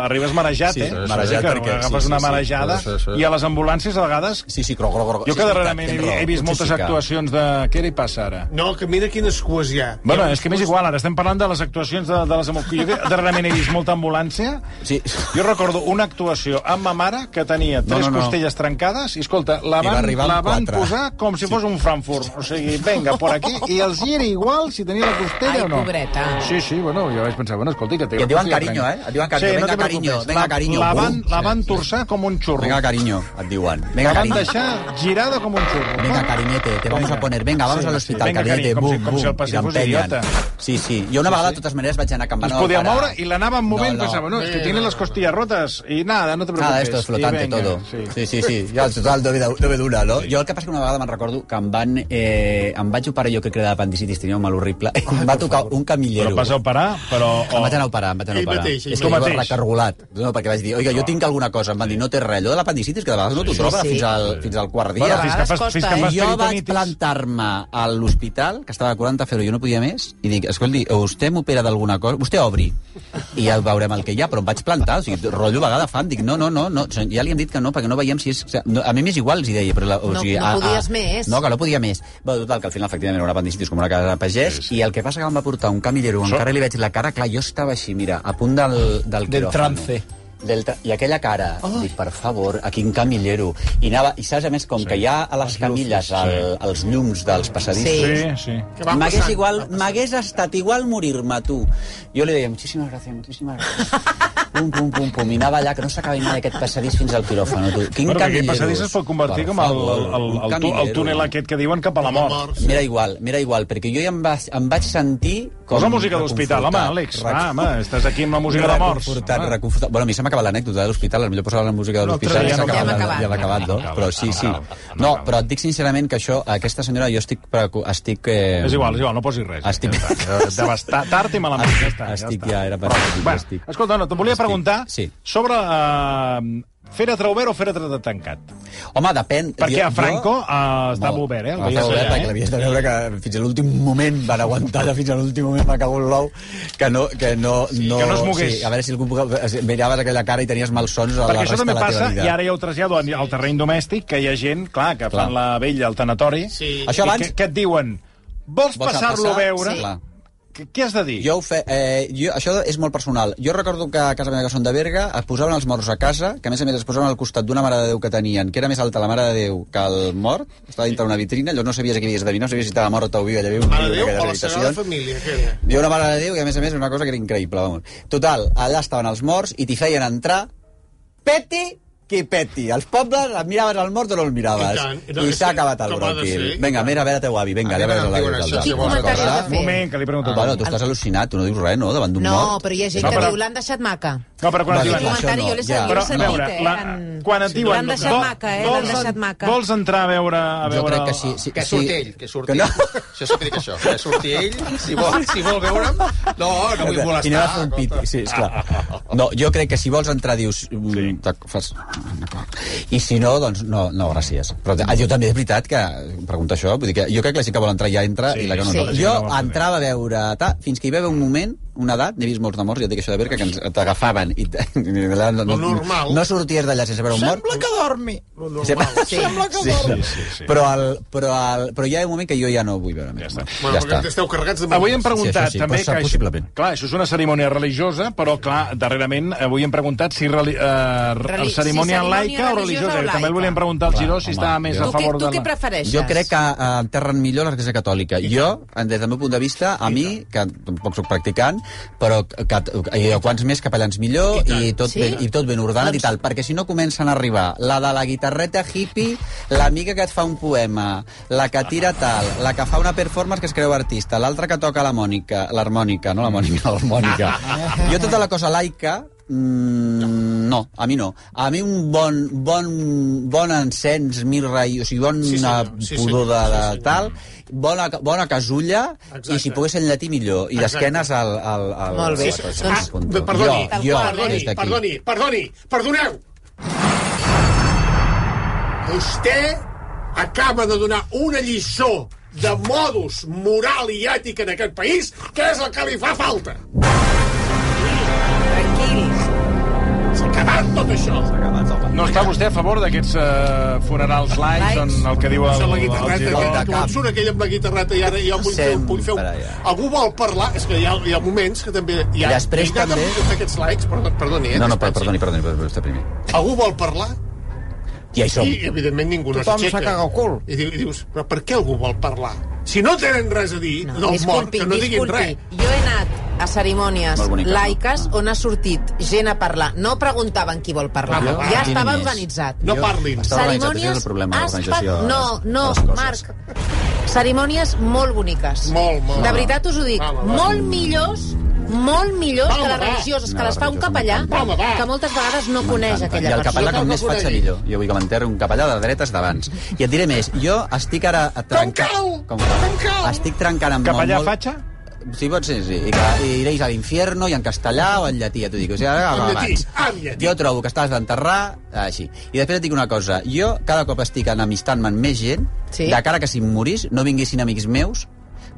arribes marejat, sí, eh? Marejat, sí, perquè... Agafes una marejada i a les ambulàncies a vegades... Sí, sí, croc. Jo que darrerament he vist moltes actuacions actuacions de... Què li passa ara? No, que mira quines cues hi ha. Bueno, és que m'és igual, ara estem parlant de les actuacions de, de les. Jo darrerament he vist molta ambulància. Sí. Jo recordo una actuació amb ma mare que tenia tres no, no. costelles trencades i, escolta, la I va van, arribar amb la van quatre. posar com si fos un Frankfurt. O sigui, venga, por aquí, i els hi era igual si tenia la costella Ai, o no. pobreta. Sí, sí, bueno, jo vaig pensar, bueno, escolti, que té I et la diuen carinyo, trenca- eh? Et diuen carinyo. Sí, no Venga, te carinyo, venga, La- carinyo. La Bum. van, la van torçar com un xurro. Venga, cariño, et diuen. La Venga, van cariño. deixar girada com un xurro. Venga, cariñete, te vamos Venga. a poner. Venga, vamos Sí, al sí. hospital, Venga, cariñete. carinyo, com si- Bum, com si bum, el i passeu fos idiota. Sí, sí. Jo una vegada, de totes maneres, vaig anar campant Es podia moure i l'anaven movent, pensava, no, es que tiene las costillas rotas y nada, no te preocupes. Nada, esto es flotante I venga, todo. Sí. Sí, sí, sí. Ja, total, dove, dura, no? Jo el que passa que una vegada me'n recordo que em van... Eh, em vaig operar jo que era d'apendicitis, tenia un mal horrible, i em va tocar un camillero. Però vas a operar, però... Em vaig anar a operar, em vaig anar a operar. mateix, és que iba mateix. recargolat. No, perquè vaig dir, oiga, jo tinc alguna cosa. Em van dir, no té res. Allò de l'apendicitis, que de vegades no t'ho Sí, trobes sí. fins, al, fins al quart dia. Bueno, a fins que fas, fins que fas jo vaig plantar-me a l'hospital, que estava a 40 febre, jo no podia més, i dic, escolti, vostè m'opera d'alguna cosa? Vostè obri, i ja veurem el que hi ha, però em vaig plantar, o sigui, rotllo vegada fan, dic, no, no, no, no, ja li hem dit que no, perquè no veiem si és... No, a mi m'és igual, els hi deia, però... La, o No- sigui, no a, podies a, més. No, que no podia més. Bé, total, que al final, efectivament, era una apendicitis com una casa de pagès, sí, sí. i el que passa que em va portar un camillero, encara li veig la cara, clar, jo estava així, mira, a punt del, del, Del quiròfano. trance. Del tra... I aquella cara, oh. dic, per favor, a quin camillero. I, anava, i saps, a més, com sí. que hi ha a les camilles el, els llums dels passadissos, Sí, sí. M'hagués passant, igual, m'hagués estat igual morir-me, tu. Jo li deia, muchísimas gracias, muchísimas gracias. <laughs> pum, pum, pum, pum, i anava allà, que no s'acaba mai aquest passadís fins al quiròfano, tu. Quin Bueno, aquell camilleros. passadís es pot convertir Per com el, el, el, el, el camillero. túnel aquest que diuen cap a la mort. M'era igual, m'era igual, perquè jo ja em, va, em vaig sentir... Com Posa música d'hospital, home. Àlex. Rec- Ah, home, estàs aquí amb la música de morts. Reconfortat, home. reconfortat. Bueno, a mi se m'ha acabat l'anècdota de l'hospital, potser posava la música de No, l'hospital ja i s'ha no acabat, cal. ja, ja l'ha acabat, no? No Però sí, sí. no no No, però et dic sincerament que això, aquesta senyora, jo estic... estic eh, És igual, és igual, no posis res. Estic- Ja. <laughs> Devastat, tard i malament, ja. Estic ja, ja, era per-. Escolta, no, te volia Estic- preguntar sí. sobre uh, fèretre obert o fèretre tancat. Home, depèn. Perquè a Franco jo- uh, estava Molt. obert, eh? El Estava obert, allà, perquè l'havies de veure que fins a l'últim moment van aguantar fins a l'últim moment m'ha cagut l'ou que no, que no, no, que no es mogués. Sí, a veure si algú es- miraves aquella cara i tenies malsons a la Perquè això resta també de la teva passa, vida. i ara ja ho trasllado al al terreny domèstic, que hi ha gent, clar, que Clar. fan la vella al tanatori, Sí. Això i abans- que, que et diuen, vols, Vols passar-lo a passar? veure? Sí. Clar. Què, què has de dir? Jo ho fe, eh, jo, això és molt personal. Jo recordo que a casa meva, que són de Berga, es posaven els morts a casa, que a més a més es posaven al costat d'una Mare de Déu que tenien, que era més alta la Mare de Déu que el mort, estava dintre una vitrina, llavors no sabies a qui havies de dir, no sabies si estava morta o viva, hi havia un Mare Déu o la Sagrada. Família, aquella. Hi ha una Mare de Déu i a més a més una cosa que era increïble, vamos. Total, allà estaven els morts i t'hi feien entrar peti qui peti. Els pobles et miraves al mort o no el miraves. I tant. I no, I s'ha que acabat el bròquil. i Vinga, mira a veure teu avi. Vinga, A comentari passar. has de Un moment, que li pregunto. Ah, bueno, tu estàs al·lucinat, tu no dius res, no?, davant d'un No, mort. però hi ha gent No, que però- diu, l'han deixat maca. No, però quan et diuen... això comentari no, jo l'he ja. sentit, Però, a veure, eh? la, En- quan et diuen... L'han deixat maca, eh? L'han deixat maca. Vols entrar a veure... A Jo veure crec que sí. sí Que surti ell, que surti Que no. ell. Això que dic això, que surti ell, si vol, si vol veure'm. No, no vull I molestar. anem a fer un pit. Sí, esclar. No, jo crec que si vols entrar dius... mm, Sí. Fas... d'acord. I si no, doncs no, no gràcies. Però ah, jo també és veritat que pregunta això, vull dir que jo crec que la gent que vol entrar ja entra Sí, i la que no sí. no. Jo entrava a veure ta, fins que hi va haver un moment una edat, n'he vist molts de morts, ja et dic això de Berga, que ens t'agafaven i, <laughs> no, no, normal. no sorties d'allà sense veure un mort. Sembla que dormi. Lo normal. Sempre- <laughs> Sí. Sembla que Sí, dormi. sí, sí. Però, el, però, el, però hi ha un moment que jo ja no vull veure més. Ja està. Bueno, ja està. esteu carregats de Avui hem preguntat Sí, això sí, també que això, possiblement. clar, això és una cerimònia religiosa, però clar, darrerament avui hem preguntat si reli, eh, Reli- cerimònia si laica o religiosa o També el laica. volíem preguntar al Giró si home, estava més jo- a Tu, què, favor tu de què la... prefereixes? Jo crec que eh, enterren millor l'Església Catòlica. Jo, des del meu punt de vista, a mi, que tampoc soc practicant, però que, eh, quants més capellans millor i, tot, Sí? ben, i tot ben ordenat i tal, perquè si no comencen a arribar la de la guitarreta hippie, l'amiga que et fa un poema, la que tira tal, la que fa una performance que es creu artista, l'altra que toca la mònica, l'harmònica, no la mònica, l'harmònica. <laughs> jo tota la cosa laica, Mm, no, a mi no. A mi un bon, bon, bon encens, mirra, i, o sigui, bona Sí, sí, senyor. Sí, pudor de, senyor. de Sí, senyor. tal, bona, bona casulla, Exacte. i si pogués ser en llatí millor, i d'esquenes al... al, al Molt bé. al- Ah, de- perdoni, jo, jo, qual, perdoni, perdoni, perdoni, perdoneu. Vostè acaba de donar una lliçó de modus moral i ètica en aquest país, que és el que li fa falta. Acabat tot això. No està vostè a favor d'aquests uh, funerals laics, Laics? on el que diu el, Això, la el guitarreta, Giró... surt aquell amb la guitarreta i ara jo vull fer, vull fer ja. Algú vol parlar? És que hi ha, hi ha moments que també... Hi ha, I després hi ha també- Aquests likes, perdoni, perdoni, eh, No, no, perdoni, perdoni, perdoni, vostè primer. Algú vol parlar? I som. I, evidentment, ningú no Tothom s'aixeca. s'ha cagat el cul. I, diu, I dius, però per què algú vol parlar? Si no tenen res a dir no, del mort, que no diguin disculpi. res. Jo he anat a cerimònies laiques on ha sortit gent a parlar. No preguntaven qui vol parlar. Va, va, ja va. estava organitzat. No Jo- parlin. El problema, fa- No, no. Marc. Cerimònies molt boniques. Molt, molt. De veritat us ho dic. Va, va, va. Molt millors molt millors que les religioses, que No, les fa un capellà, que moltes vegades no coneix I aquella el capellà, persona. com més que faig, millor. Jo vull que m'enterri un capellà de dretes d'abans. I et diré més, jo estic ara a trencar... cal! Com, Com cal! Estic trencant amb Capellà molt... fatxa? Sí, pot ser, sí. I, que, i ireis a l'infierno, i en castellà o en llatí, ja t'ho dic. O sigui, ara, En llatí, abans. en llatí. Jo trobo que estàs d'enterrar així. I després et dic una cosa. Jo cada cop estic enemistant-me amb més gent, Sí. de cara que si em morís no vinguessin amics meus,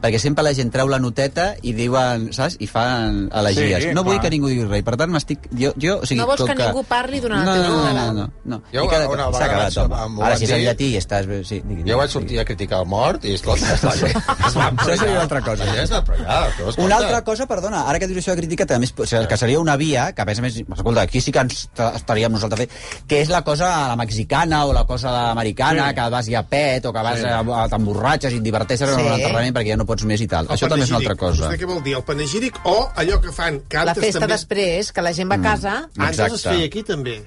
perquè sempre la gent treu la noteta i diuen, saps? I fan elegies. Sí, no vull clar. que ningú digui res. Per tant, m'estic... Jo, jo, o sigui, No vols com que ningú parli durant no, el teu no, no, no, no, no. Jo I cada una s'ha vegada acabat, vaig- home. Ara, si és en dir- llatí i estàs... bé, Sí, digui, Jo vaig sí. sortir a criticar el mort i, escolta, <laughs> es va, Això seria una altra cosa. Ja però Una altra cosa, perdona, ara que dius això de crítica, també és, o sigui, que seria una via, que a més a més, escolta, aquí sí que ens ta- estaríem nosaltres fent, que és la cosa la mexicana o la cosa americana, Sí. que vas ja a pet o que vas Sí. a, a t'emborratxes i et diverteixes Sí. en un enterrament perquè ja no pots més i tal. El això també és una altra cosa. Vostè què vol dir? El panegíric o allò que fan... Que La antes festa també... després, que la gent va a casa, Antes Exacte. es feia aquí, també.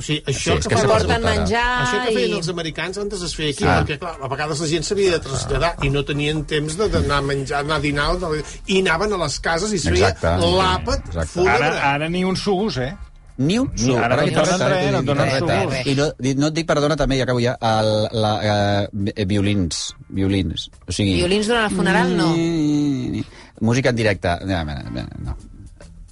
O sigui, això Sí, que, que porten menjar Això que feien i... els americans antes es feia aquí, Ah. perquè, clar, a vegades la gent s'havia de traslladar i no tenien temps de- d'anar a menjar, anar a dinar, i anaven a les cases i es feia l'àpat fúnebre. Ara, ara ni un sugus, eh? Ni un Ni- ara no et donen res, eh, no et donen guitarreta. res. I no, no et dic, perdona, també, ja acabo ja, el, la, eh, violins, violins. O sigui, Violins durant el funeral, no. Mm, Música en directe. No, no, no, no.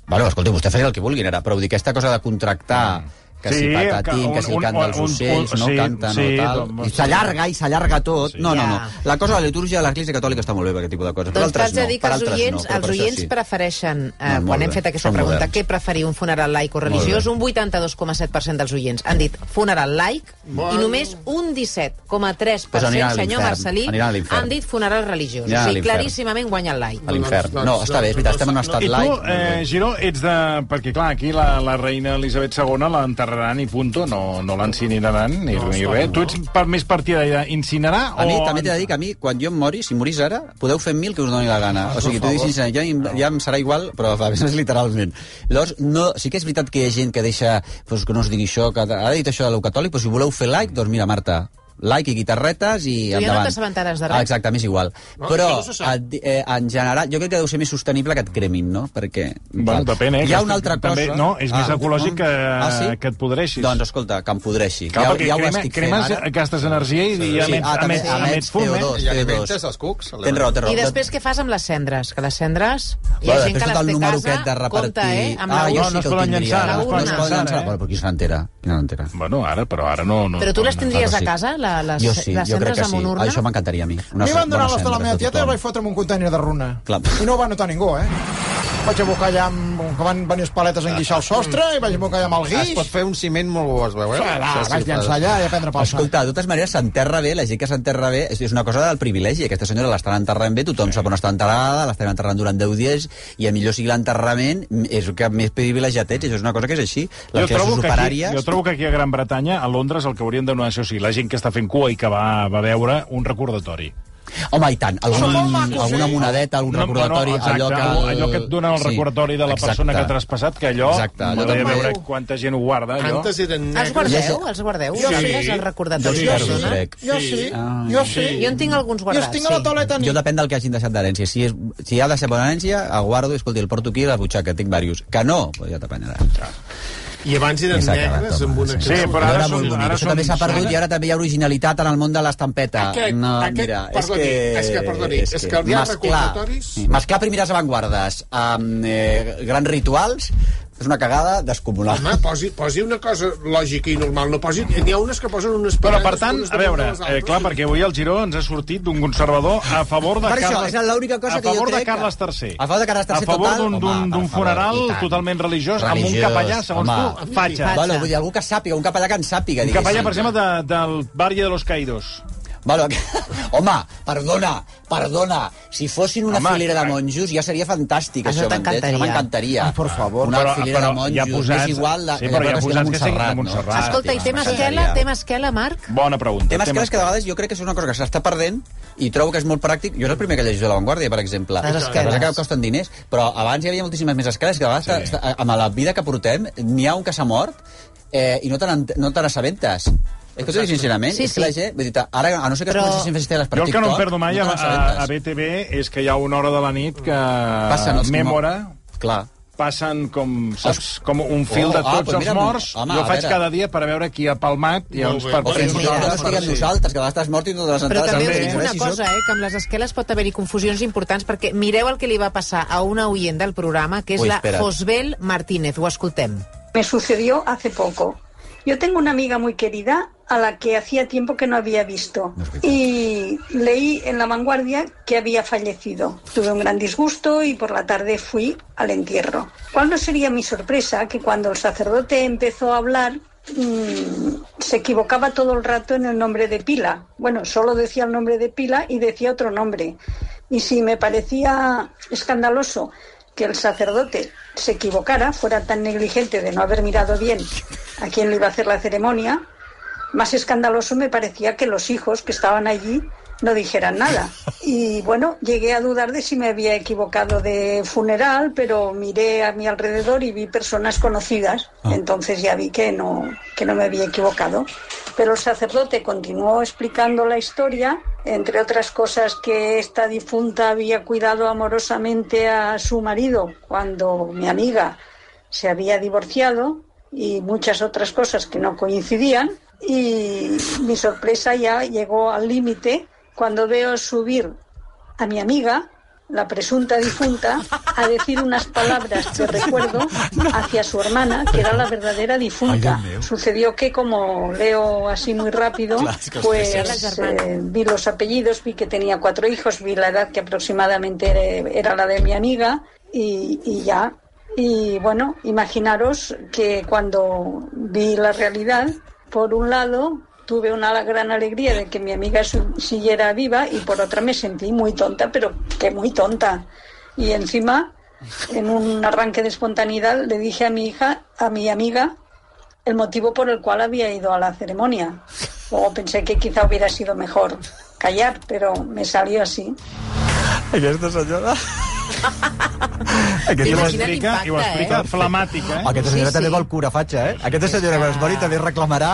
Bueno, escolti, vostè faci el que vulguin ara, però vull dir, aquesta cosa de contractar que Sí, si patatín, que que si un- el cant dels un- un- ocells, no sí, canten sí, o tal, doncs, i s'allarga i s'allarga tot. No, no, no. Ja. La cosa de la litúrgia de l'Església Catòlica està molt bé per aquest tipus de coses. Doncs altres t'haig de no, dir que per els altres oients, no, els oients sí. prefereixen, eh, No, quan hem fet aquesta Són pregunta, moderns. què preferir, un funeral laic o religiós? Un 82,7% dels oients han dit funeral laic Bueno. i només un 17,3% Pues senyor Marcelí han dit funeral religiós. Aniran o sigui, claríssimament guanya el laic. A l'infern. Doncs- No, doncs- està bé, és veritat, estem en un doncs- estat I tu, laic. eh, Giró, ets de... Perquè, clar, aquí la, la reina Elisabet II l'enterraran i punto, no, no l'incineraran ni, No, ni res. no. Tu ets per, més partidari d'incinerar A mi o... també t'he de dir que a mi, quan jo em mori, si morís ara, podeu fer mil que us doni la gana. O sigui, dic sincerament, ja, ja em serà igual, però a més literalment. Llavors, no, sí que és veritat que hi ha gent que deixa, pues, que no us digui això, que ha dit això de lo catòlic, però si voleu fer like, doncs mira, Marta, like i guitarretes i Tu ja no endavant. t'assabentaràs de res. Ah, exacte, m'és igual. No, però, no et- eh, en general, jo crec que deu ser més sostenible que et cremin, no? Perquè... Bueno, depèn, eh? Hi ha una altra cosa... També, no, és més ecològic que, ah, sí? que et podreixis. Doncs escolta, que em podreixi. Clar, ja, perquè ja ho crema, estic cremes, fent ara. gastes energia i, i Sí, emets, ah, també emets, emets emets fum, eh? CO2. I T2. alimentes els cucs. Tens raó, tens raó. I després què fas amb les cendres? Que les cendres... Hi ha gent que les té a casa, compte, eh? Amb la ah, jo no sí es que ho poden tindria. llançar, no es no poden llançar, llançar, eh? bueno, però qui se n'entera? Qui no n'entera? Bueno, ara, però ara no... no Però tu les no- tindries a sí. casa, la, les, Jo sí, les jo crec que sí. una urna? Això m'encantaria a mi. A mi van donar les de la meva tieta i vaig fotre amb un container de runa. Clar. I no ho va notar ningú, eh? Vaig abocar allà amb, que van venir els paletes a enguixar el sostre i vaig abocar allà amb el Es guix. pot fer un ciment molt bo, es veu, eh? Sí, vaig llançar allà i a prendre pel sac. Escolta, de totes maneres, s'enterra bé, la gent que s'enterra bé, és, una cosa del privilegi. Aquesta senyora l'estan enterrant bé, tothom sap on està enterrada, l'estan enterrant durant 10 dies, i a millor sigui l'enterrament, és el que més privilegiat ets, això és una cosa que és així. Les Jo trobo, que aquí, jo trobo que aquí a Gran Bretanya, a Londres, el que haurien de donar, això sí, la gent que està fent cua i que va, va veure un recordatori. Home, i tant, algun, Són molt macos, alguna eh? monedeta, algun No, recordatori, no, exacte, allò que... allò que et dona el recordatori de la persona que ha traspassat, que allò, Exacte, allò m'agradaria també. veure quanta gent ho guarda, allò. Antes eren Els negres. guardeu? Els guardeu? Jo Sí. sí. Els Jo recordatoris sí, de jo persona? crec. Jo sí, Ah, jo sí. Jo en tinc alguns Jo guardats, els tinc a la sí. tauleta Jo depèn del que hagin deixat d'herència. Si, és, si ha deixat bona herència, el guardo i, escolti, el porto aquí a la butxaca, tinc diversos. Que no, pues ja t'apanyarà. I abans eren I negres home, amb una sí. Però ara era són- bonic. ara Això també són- s'ha perdut i ara també hi ha originalitat en el món de l'estampeta. Aquest- no, aquest, mira, perdoni, és que... és que, perdoni, és que de mesclar- recordatoris- sí, Mesclar primeres avantguardes amb eh, grans rituals és una cagada descomunal. Home, posi, posi una cosa lògica i normal. No posi... N'hi ha unes que posen unes Però, per tant, a veure, eh, clar, perquè avui el Giró ens ha sortit d'un conservador a favor de Per això, Carles... és l'única cosa a que jo favor crec de Carles que- III. A favor de Carles III A favor d'un- favor, funeral totalment religiós, amb un Religiós, capellà, segons home. tu, fatxa. Bueno, vull dir, algú que sàpiga, un capellà que en sàpiga. Un capellà, diguéssim. per exemple, de, del Valle de los Caídos. Bueno, <laughs> home, perdona, perdona. Si fossin una Home, filera de eh, monjos ja seria fantàstic, Això això, m'entens? M'encantaria. Ai, por favor. Una Però- filera però de monjos. ja posats- és igual de, sí, però ja que posats que sigui de Montserrat, no? Escolta, i masquela, m'agradaria. té masquela, Marc? Bona pregunta. Que, Tema és que de vegades jo crec que és una cosa que s'està perdent i trobo que és molt pràctic. Jo és el primer que llegeixo de La Vanguardia, per exemple. Les Que esqueles. que costen diners, però abans hi havia moltíssimes més esqueles que de vegades, sí. amb la vida que portem, n'hi ha un que s'ha mort eh, i no te n'ent- no te n'assabentes. És que t'ho dic sincerament, Sí, és que sí. la gent, vull dir, ara, a no ser que Però- es comencessin a fer esteles per Jo el que no em TikTok, perdo mai no a, a, a BTV és que hi ha una hora de la nit que Passen els Mèmora Clar. passen com, saps, com un fil Oh, de ah, tots pues els morts. home, jo faig cada dia per veure qui ha palmat i llavors per, O per fins i tot que no Mira, estiguem sí. nosaltres, que a vegades estàs mort i no te l'has Però també us dic una cosa, eh, que amb les esqueles pot haver-hi confusions importants, perquè mireu el que li va passar a una oient del programa, que és Ui, la. Josbel Martínez. Ho escoltem. Me sucedió hace poco. Yo tengo una amiga muy querida a la que hacía tiempo que no había visto y leí en La Vanguardia que había fallecido. Tuve un gran disgusto y por la tarde fui al entierro. ¿Cuál no sería mi sorpresa que cuando el sacerdote empezó a hablar mm, se equivocaba todo el rato en el nombre de Pila? Bueno, solo decía el nombre de Pila y decía otro nombre. Y si me parecía escandaloso que el sacerdote se equivocara, fuera tan negligente de no haber mirado bien a quién le iba a hacer la ceremonia, más escandaloso me parecía que los hijos que estaban allí no dijeran nada. Y bueno, llegué a dudar de si me había equivocado de funeral, pero miré a mi alrededor y vi personas conocidas. Entonces ya vi que no, que no me había equivocado. Pero el sacerdote continuó explicando la historia, entre otras cosas que esta difunta había cuidado amorosamente a su marido cuando mi amiga se había divorciado y muchas otras cosas que no coincidían. Y mi sorpresa ya llegó al límite cuando veo subir a mi amiga, la presunta difunta, a decir unas palabras de recuerdo hacia su hermana, que era la verdadera difunta. Sucedió que, como leo así muy rápido, pues eh, vi los apellidos, vi que tenía cuatro hijos, vi la edad que aproximadamente era, era la de mi amiga y, y ya. Y bueno, imaginaros que cuando vi la realidad, por un lado tuve una gran alegría de que mi amiga siguiera viva y por otra me sentí muy tonta, pero que muy tonta. Y encima, en un arranque de espontaneidad, le dije a mi hija, a mi amiga, el motivo por el cual había ido a la ceremonia. Luego pensé que quizá hubiera sido mejor callar, pero me salió así. Aquesta senyora... I ho Quin explica, i ho impacte, explica eh? flamàtica, eh? Aquesta senyora Sí, també sí. vol cura fatxa, eh? Aquesta senyora, quan es mori, també reclamarà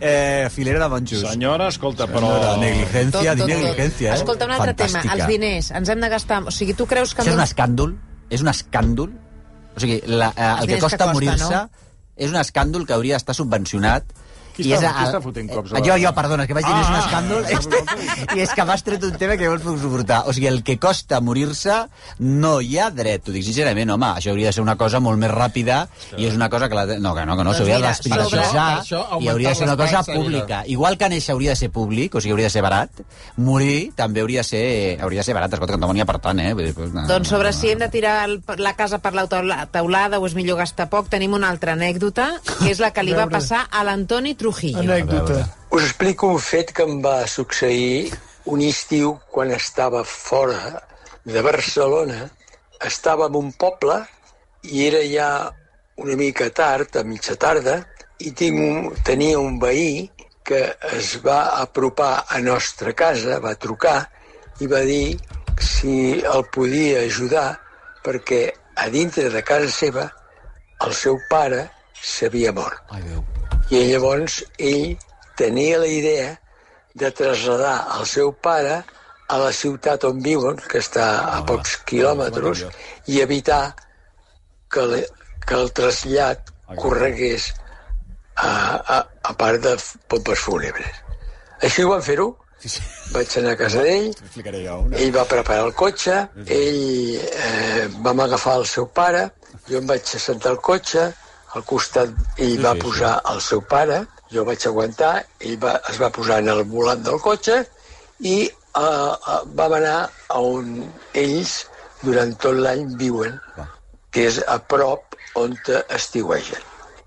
eh, filera de monjos. Senyora, escolta, però... Senyora, negligencia, Tot, tot, tot. negligencia, eh? Escolta, un altre Fantàstica. tema. Els diners. Ens hem de gastar... O sigui, tu creus que... Això és un escàndol? És un escàndol? O sigui, la, eh, el que que costa costa, morir-se no? és un escàndol que hauria d'estar subvencionat Qui I és està, qui està fotent cops? a Jo, jo, perdona, que vaig dir Ah, és un ah, escàndol. <laughs> ah, I és que m'has tret un tema que no el puc suportar. O sigui, el que costa morir-se no hi ha dret. T'ho dic sincerament, home, això hauria de ser una cosa molt més ràpida i és una cosa que... La... No, que no, que no, Doncs s'hauria mira, d'especialitzar sobre- i hauria de ser una cosa pública. Igual que néixer hauria de ser públic, o sigui, hauria de ser barat, morir també hauria de ser, hauria de ser barat. Escolta, que no n'hi ha per tant, eh? Vull dir, pues, no, Doncs sobre no, si hem de tirar el, la casa per la teulada o és millor gastar poc, tenim una altra anècdota, que és la que li va passar a l'Antoni Trujillo. Anècdota. Us explico un fet que em va succeir un estiu quan estava fora de Barcelona. Estava en un poble i era ja una mica tard, a mitja tarda, i tinc un, tenia un veí que es va apropar a nostra casa, va trucar i va dir si el podia ajudar perquè a dintre de casa seva el seu pare s'havia mort. Ai, Déu. I llavors ell tenia la idea de traslladar el seu pare a la ciutat on viuen, que està a pocs quilòmetres, i evitar que, le, que el trasllat corregués a, a, a part de pompes fúnebres. Així ho van fer-ho. Vaig anar a casa d'ell, ell va preparar el cotxe, ell eh, vam agafar el seu pare, jo em vaig assentar al cotxe, al costat ell va posar el seu pare, jo vaig aguantar, ell va, es va posar en el volant del cotxe i eh, eh, vam anar a on ells durant tot l'any viuen, que és a prop on estiuegen.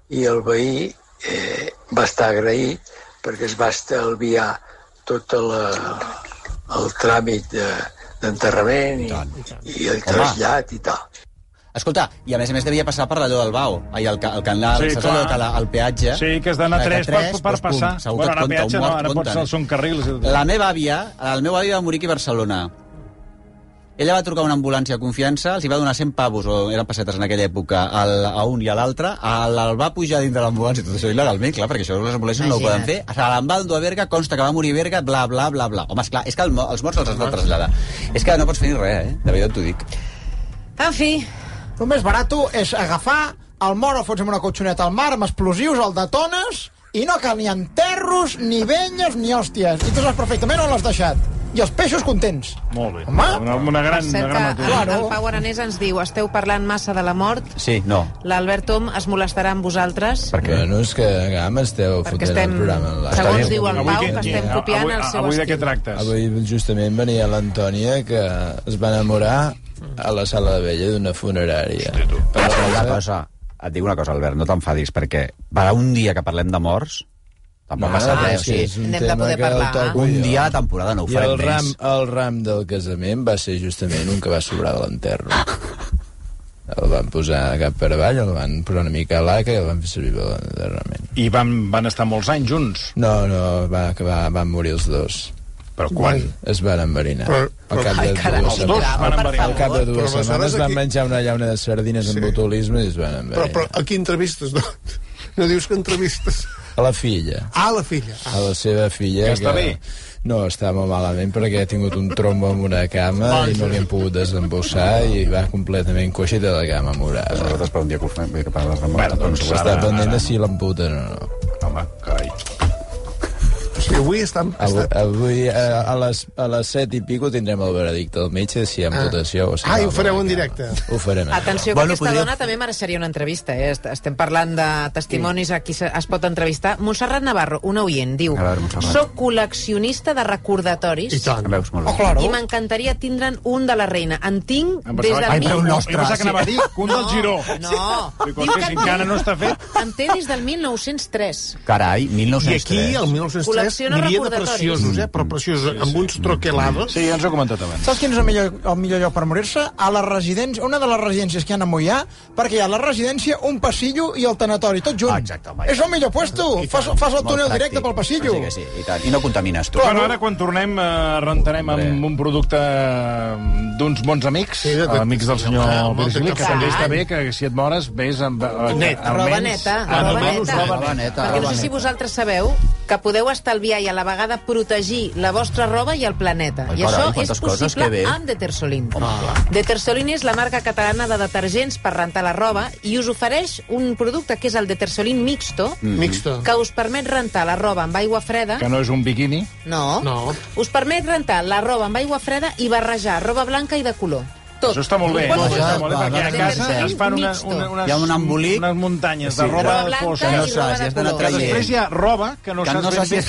I el veí eh, va estar agraït perquè es va estalviar tot la, el tràmit de- d'enterrament i, i el trasllat i tal. Escolta, i a més a més devia passar per l'allò del Bau, ai, el, el canal, Sí, saps clar. allò que la, el peatge? Sí, que has d'anar a Que tres per, per doncs, pum, passar. segur bueno, ara compta, peatge un no, ara pots compten. ser carrils. La meva àvia, el meu avi va morir aquí a Barcelona. Ella va trucar una ambulància a confiança, els hi va donar 100 pavos, o eren pessetes en aquella època, al, a un i a l'altre, el, el va pujar dintre l'ambulància, tot això il·legalment, clar, perquè això les ambulàncies no ho poden fer, se l'en va endur a Berga, consta que va morir a Berga, bla, bla, bla, bla. Home, esclar, és que el, els morts els has de traslladar. És que no pots fer ni res, eh? De veritat t'ho dic. En fi, El més barat és agafar el mort, el fots amb una cotxoneta al mar, amb explosius, el detones, i no cal ni enterros, ni venyes, ni hòsties. I tu saps perfectament on l'has deixat. I els peixos contents. Molt bé. Home. Una, una gran, una gran que notícia. el, el Pau Aranès ens diu esteu parlant massa de la mort, Sí, no. l'Albert Tom es molestarà amb vosaltres Per què? Bueno, és que a m'esteu perquè fotent estem, el programa segons diu el Avui Pau, què- que estem avui- copiant el seu Avui de què tractes? Avui justament venia l'Antònia que es va enamorar a la sala de vella d'una funerària. Però una cosa, et dic una cosa, Albert, no t'enfadis, perquè per un dia que parlem de morts, tampoc No, passa és res. Un N'hem de poder parlar. toco un dia a la temporada no ho I farem el ram, més. el ram del casament va ser justament un que va sobrar de l'enterro. <laughs> El van posar cap per avall, el van posar una mica a l'aca i el van fer servir per l'enterrament. I van, van estar molts anys junts. No, no, va acabar, van morir els dos. Però quan? Es van enverinar. Però- Al cap Ai, de caram, dues setmanes. van enverinar. Al cap de dues Però setmanes van aquí- menjar una llauna de sardines amb botulisme i es van Però, enverinar. però aquí entrevistes, no? No dius que entrevistes. A la filla. Ah, la filla. A la seva filla. Que està bé? No, està molt malament perquè ha tingut un trombo amb una cama i no li han pogut desembossar i va completament coixa de la cama morada. Nosaltres per un dia que ho fem, dir que per les Bueno, doncs Està ara- pendent ara- de si l'amputen o no. Home, carai. Sigui, avui estan... Avui, estan... avui a, a, les, a les set i pico tindrem el veredicte del metge si hi ha amputació o si Ah, i no, ho fareu de en directe. Ho farem. en Atenció, que Bueno, aquesta podria- dona també mereixeria una entrevista. Eh? Est- Estem parlant de testimonis a qui es pot entrevistar. Montserrat Navarro, una oient, diu A veure, Montserrat. Soc col·leccionista de recordatoris I tant. Veus, molt bé. Oh, claro. i m'encantaria tindre'n un de la reina. En tinc Em des que- Ai, però un mil- nostre. Jo pensava que anava a dir que <laughs> un del Giró. No, Dic, diu que encara no està fet... en té des del 1903. Carai, I 1903. aquí, el 1903, Col·lecciona n'hi havia de preciosos, eh? Però preciosos, amb uns troquelados. Sí, ja ens ho he comentat abans. Saps quin és el millor, el millor lloc per morir-se? A la residència, una de les residències que hi ha a Mollà, perquè hi ha la residència, un passillo i el tanatori, tot junt. Ah, exacte, home. És el millor puesto. Fas, fas el túnel pràctic. directe pel passillo. Sí, sí, i tant. I no contamines tu. Bueno, ara quan tornem eh, rentarem amb un producte d'uns bons amics, Sí, de- amics del senyor Ah, Virgili, que també està bé que si et mores ves amb... eh, Net. almenys- Roba neta, roba neta. Perquè no sé si vosaltres sabeu que podeu estalviar i a la vegada protegir la vostra roba i el planeta. Ai, I carai, això és possible amb Detersolin. Detersolin és la marca catalana de detergents per rentar la roba i us ofereix un producte que és el Detersolin Mixto, Mixto. que us permet rentar la roba amb aigua freda. Que no és un biquini. No. No. Us permet rentar la roba amb aigua freda i barrejar roba blanca i de color. Tot. Això està molt bé. Està tot. molt bé, perquè a casa Detergent es fan una, una, unes, Hi ha un embolic. unes muntanyes de Sí. roba Roba fosa. i no roba saps, de has d'anar color. Que traient. després hi ha roba que no Que saps no ben bé...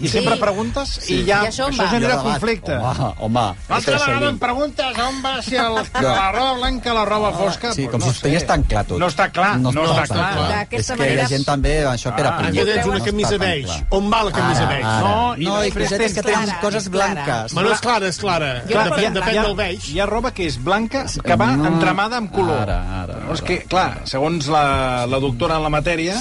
és- I sempre Sí. preguntes Sí. i ja... I això això genera conflicte. Home, home. L'altra vegada em preguntes on va si el, la roba blanca la roba fosca. Sí, com no si sé. estigués tan clar tot. No està clar, no, està clar. És D'aquesta que manera- la gent també, això per Ah, a Aquí tens una No camisa està beix. clar. On va la camisa Ara, beix? ara. No, i no, i després cosetes que tens tenen clara, coses és clara. blanques. Bueno, és clara, és clara. Clar, depèn, que- del beix. hi ha roba que és blanca, que va No. entramada amb color. Ara, ara, No, és que, clar, segons la, la doctora en la matèria,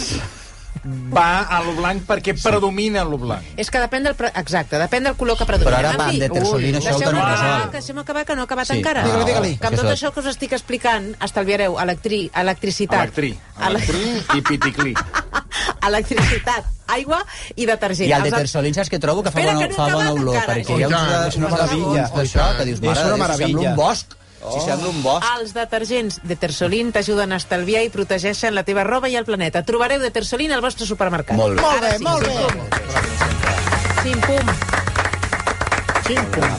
va a lo blanc perquè predomina lo blanc. És que depèn del... Pre... Exacte, depèn del color que predomina. Però ara En va fi, amb Detersolin, ui, això resolt. que deixem acabar, que no ha acabat Sí. encara. Digue-li, digue-li. Que amb tot això- això que us estic explicant estalviareu electri... electricitat. Electrí. Ele- Electrí i piticlí. <laughs> electricitat, aigua i detergent. I el Els- detersolin, saps què trobo? Que fa Espera, bona, que no fa bona olor, encara. perquè hi ha uns, és una meravella. meravella. d'això, que dius, És mare, una de Déu, si sembla meravella. un bosc. Si sembla un bosc. Els detergents Detersolin t'ajuden a estalviar i protegeixen la teva roba i el planeta. Trobareu Detersolin al vostre supermercat. Molt bé. Molt bé, Ara sí, molt bé. Xim-pum. Ximpum. Ara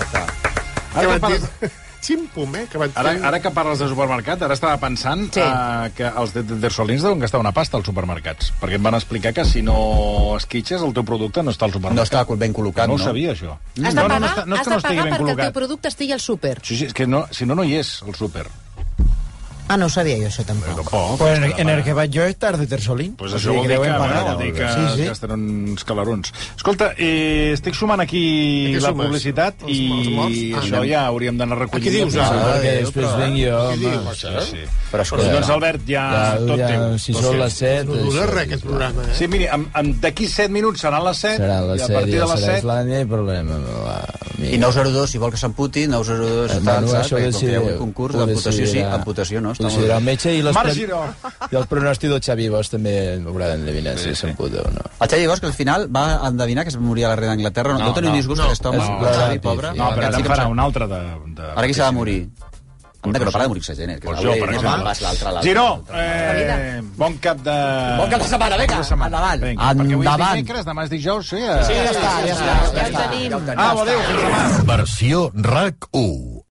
Que que van parles, dir- Ximpum, eh? Que van ara, ara que parles de supermercat, ara estava pensant Sí. uh, que els de Detersolins deuen gastar una pasta als supermercats, perquè em van explicar que si no esquitxes el teu producte no està al supermercat. No està ben col·locat, no? no? ho sabia, això. Has de no, pagar, no, no, està, no és has que no de estigui pagar perquè el teu producte estigui al súper. Sí, sí, és que no, si no, no hi és, el súper. Ah, no ho sabia jo, això tampoc. Tampoc. Pues en, en el que vaig jo és tard de Tersolín. Pues això vol dir que, vol dir que, sí, sí. estan uns calarons. Escolta, eh, estic sumant aquí la sumes? publicitat Els- i els? Ah, això ja hauríem d'anar recollint. Què dius, la ara? publicitat. perquè després venc jo, Què home. dius, Sí, eh? sí. Però escolta, Doncs, Albert, ja, Ja, tot ja, teu. si són teu. les 7... No dura res, aquest programa, eh? Sí, miri, amb, amb d'aquí 7 minuts seran les 7, Serà les i a 7, partir ja de les serà 7... Islàndia, no hi ha problema. I 902, si vol que s'amputi, 902 Eh, està, bueno, això decidirà- un concurs ho d'amputació, sí, amputació no, està ho molt decidirà el metge i, les Marc Giró. i el pronòstic del Xavi Bosch també haurà d'endevinar si s'amputa o no. El Xavi Bosch, al final, va endevinar que es moria a la reina d'Anglaterra. No, no, no teniu disgust, aquest home? és el Xavi, sí, pobre. sí. No, però ara Sí en farà un altre de... de Ara qui s'ha de morir? Anda, que no para de morir-se gent, eh? Que Pues jo, per no exemple. l'altre, l'altre. Giró, eh, bon cap de... Bon cap de setmana, vinga, endavant. Vinga, perquè avui és Endavant. dimecres, demà és dijous, sí? Sí, ja està, ja està. Ja el tenim. Ah, adéu, fins demà. Versió RAC 1.